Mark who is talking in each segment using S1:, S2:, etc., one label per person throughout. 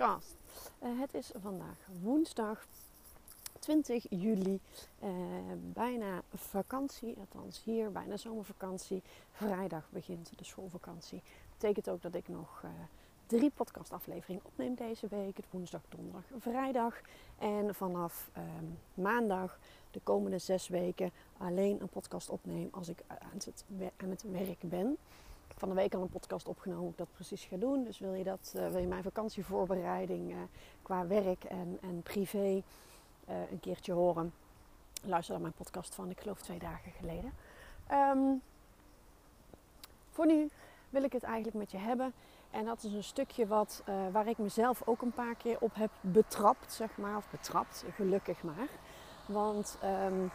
S1: podcast. Uh, het is vandaag woensdag 20 juli. Uh, bijna vakantie, althans hier bijna zomervakantie. Vrijdag begint de schoolvakantie. Betekent ook dat ik nog uh, drie podcastafleveringen opneem deze week. Woensdag, donderdag, vrijdag. En vanaf ehm, maandag de komende zes weken alleen een podcast opneem als ik aan het, aan het werk ben van de week al een podcast opgenomen hoe ik dat precies ga doen. Dus wil je, dat, uh, wil je mijn vakantievoorbereiding uh, qua werk en, en privé uh, een keertje horen? Luister dan mijn podcast van, ik geloof twee dagen geleden. Um, voor nu wil ik het eigenlijk met je hebben. En dat is een stukje wat, waar ik mezelf ook een paar keer op heb betrapt, zeg maar. Of betrapt, gelukkig maar. Want... Um,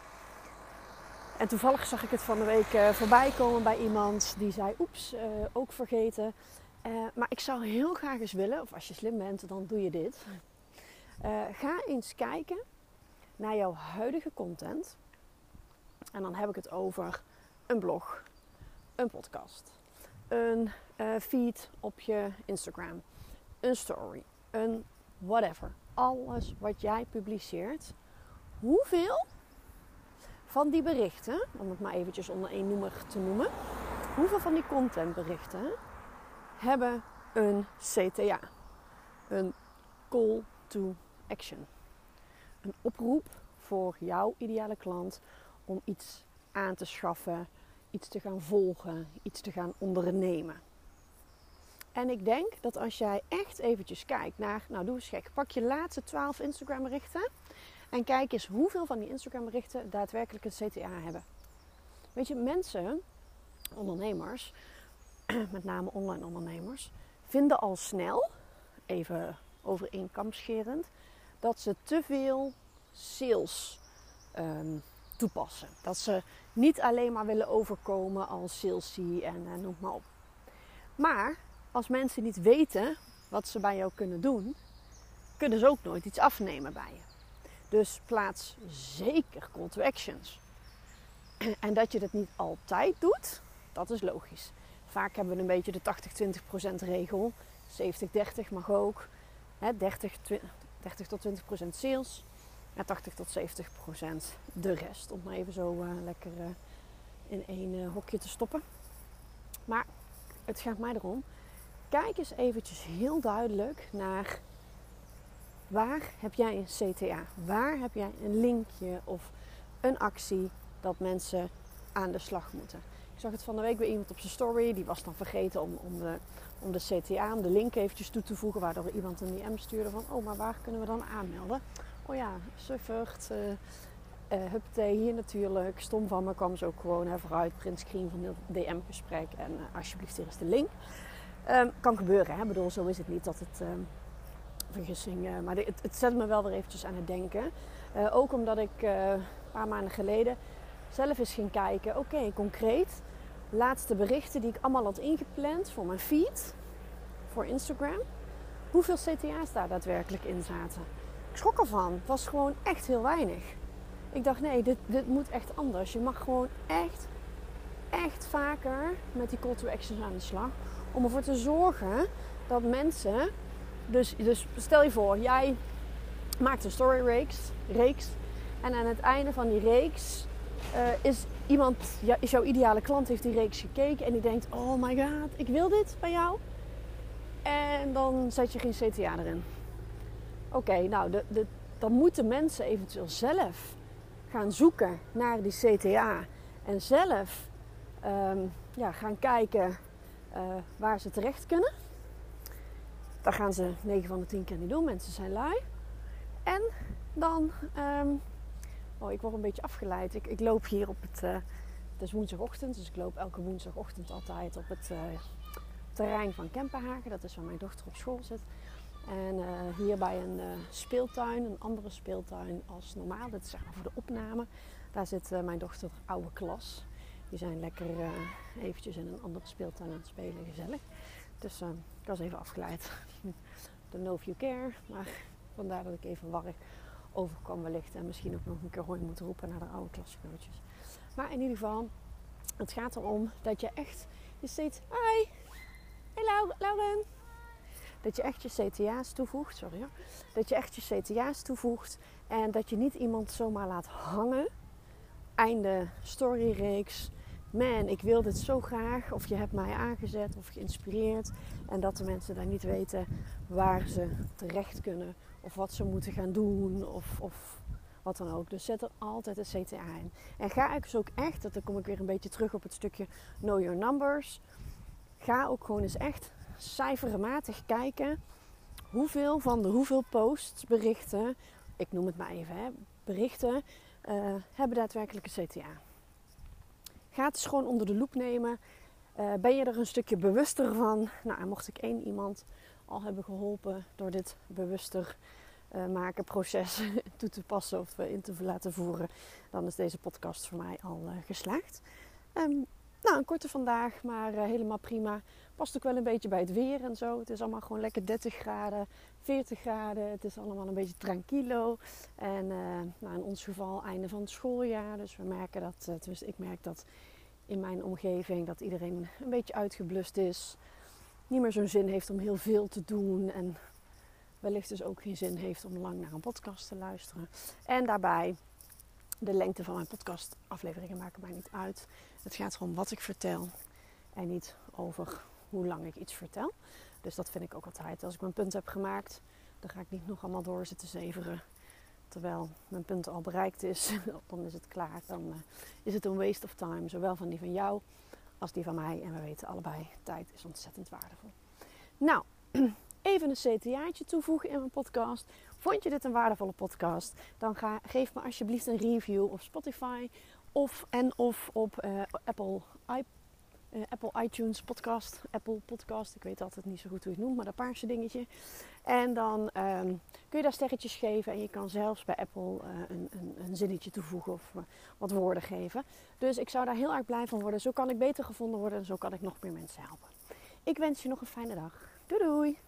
S1: en toevallig zag ik het van de week uh, voorbij komen bij iemand die zei: Oeps, uh, ook vergeten. Uh, maar ik zou heel graag eens willen, of als je slim bent, dan doe je dit. ga eens kijken naar jouw huidige content. En dan heb ik het over een blog, een podcast, een feed op je Instagram, een story, een whatever. Alles wat jij publiceert. Hoeveel van die berichten, om het maar eventjes onder één noemer te noemen, hoeveel van die contentberichten hebben een CTA? Een call to action. Een oproep voor jouw ideale klant om iets aan te schaffen, iets te gaan volgen, iets te gaan ondernemen. En ik denk dat als jij echt eventjes kijkt naar, nou doe eens gek, pak je laatste 12 Instagram berichten en kijk eens hoeveel van die Instagram berichten daadwerkelijk een CTA hebben. Weet je, mensen, ondernemers, met name online ondernemers, vinden al snel, even over scherend, dat ze te veel sales um, toepassen. Dat ze niet alleen maar willen overkomen als salesy en uh, noem maar op. Maar als mensen niet weten wat ze bij jou kunnen doen, kunnen ze ook nooit iets afnemen bij je. Dus plaats zeker call to actions. En dat je dat niet altijd doet, dat is logisch. Vaak hebben we een beetje de 80-20% regel. 70-30 mag ook. 30, 30 tot 20% sales. En 80 tot 70% de rest. Om maar even zo uh, lekker uh, in één uh, hokje te stoppen. Maar het gaat mij erom. Kijk eens eventjes heel duidelijk naar Waar heb jij een CTA? Waar heb jij een linkje of een actie dat mensen aan de slag moeten? Ik zag het van de week bij iemand op zijn story. Die was dan vergeten om, om, de, om de CTA, om de link eventjes toe te voegen. Waardoor iemand een DM stuurde van... Oh, maar waar kunnen we dan aanmelden? Oh ja, Suffert. Uh, uh, Hupte hier natuurlijk. Stom van me kwam ze ook gewoon hè, vooruit. Printscreen van het DM-gesprek. En uh, alsjeblieft, hier is de link. Um, kan gebeuren, hè. Ik bedoel, zo is het niet dat het... Um, vergissing. Uh, maar het, het, zet me wel weer eventjes aan het denken. Uh, ook omdat ik uh, een paar maanden geleden zelf eens ging kijken. Oké, concreet. Laatste berichten die ik allemaal had ingepland voor mijn feed. Voor Instagram. Hoeveel CTA's daar daadwerkelijk in zaten. Ik schrok ervan. Het was gewoon echt heel weinig. Ik dacht, nee, dit, dit moet echt anders. Je mag gewoon echt, echt vaker met die call to actions aan de slag. Om ervoor te zorgen dat mensen dus, dus stel je voor, jij maakt een story reeks, reeks en aan het einde van die reeks uh, is iemand, ja, is jouw ideale klant, heeft die reeks gekeken en die denkt: Oh my god, ik wil dit bij jou. En dan zet je geen CTA erin. Oké, nou, de, de, dan moeten mensen eventueel zelf gaan zoeken naar die CTA en zelf ehm, ja, gaan kijken uh, waar ze terecht kunnen. Dat gaan ze 9 van de 10 keer niet doen. Mensen zijn lui. En dan, um, oh ik word een beetje afgeleid. Ik, ik loop hier op het, uh, het is woensdagochtend, dus ik loop elke woensdagochtend altijd op het uh, terrein van Kempenhagen. Dat is waar mijn dochter op school zit. En uh, hier bij een speeltuin, een andere speeltuin als normaal. Dat is zeg maar voor de opname. Daar zit mijn dochter oude klas. Die zijn lekker eventjes in een andere speeltuin aan het spelen, gezellig. Dus ik was even afgeleid. De know you care. Maar vandaar dat ik even warrig overkwam wellicht. En misschien ook nog een keer hooi moet roepen naar de oude klasgenootjes. Maar in ieder geval, het gaat erom dat je echt je steeds... Hi! Hey Lauren! Dat je echt je CTA's toevoegt. Sorry hoor. Dat je echt je CTA's toevoegt. En dat je niet iemand zomaar laat hangen. Einde storyreeks man, ik wil dit zo graag. Of je hebt mij aangezet of geïnspireerd. En dat de mensen daar niet weten waar ze terecht kunnen. Of wat ze moeten gaan doen. Of, of wat dan ook. Dus zet er altijd een CTA in. En ga ik dus ook echt, dat dan kom ik weer een beetje terug op het stukje Know Your Numbers. Ga ook gewoon eens echt cijfermatig kijken. Hoeveel van de hoeveel posts, berichten, ik noem het maar even, hè, berichten, uh, hebben daadwerkelijk een CTA. Ga het eens gewoon onder de loep nemen. Uh, ben je er een stukje bewuster van? Nou, mocht ik één iemand al hebben geholpen door dit bewuster uh, maken proces toe te passen of in te laten voeren, dan is deze podcast voor mij al geslaagd. Um, nou, een korte vandaag, maar helemaal prima. Past ook wel een beetje bij het weer en zo. Het is allemaal gewoon lekker 30 graden, 40 graden. Het is allemaal een beetje tranquilo. En nou, in ons geval einde van het schooljaar. Dus we merken dat, dus ik merk dat in mijn omgeving dat iedereen een beetje uitgeblust is. Niet meer zo'n zin heeft om heel veel te doen. En wellicht dus ook geen zin heeft om lang naar een podcast te luisteren. En daarbij, de lengte van mijn podcastafleveringen maken mij niet uit. Het gaat erom wat ik vertel. En niet over hoe lang ik iets vertel. Dus dat vind ik ook altijd. Als ik mijn punt heb gemaakt, dan ga ik niet nog allemaal door zitten zeveren terwijl mijn punt al bereikt is, dan is het klaar. Dan uh, is het een waste of time, zowel van die van jou als die van mij. En we weten allebei, tijd is ontzettend waardevol. Nou, even een CTA'tje toevoegen in mijn podcast. Vond je dit een waardevolle podcast? Dan ga, geef me alsjeblieft een review op Spotify of, en of op uh, Apple iPod uh, Apple iTunes podcast, Apple podcast. Ik weet altijd niet zo goed hoe je het noemt, maar dat paarse dingetje. En dan um, kun je daar sterretjes geven en je kan zelfs bij Apple uh, een, een, een, zinnetje toevoegen of wat woorden geven. Dus ik zou daar heel erg blij van worden. Zo kan ik beter gevonden worden en zo kan ik nog meer mensen helpen. Ik wens je nog een fijne dag. Doei doei!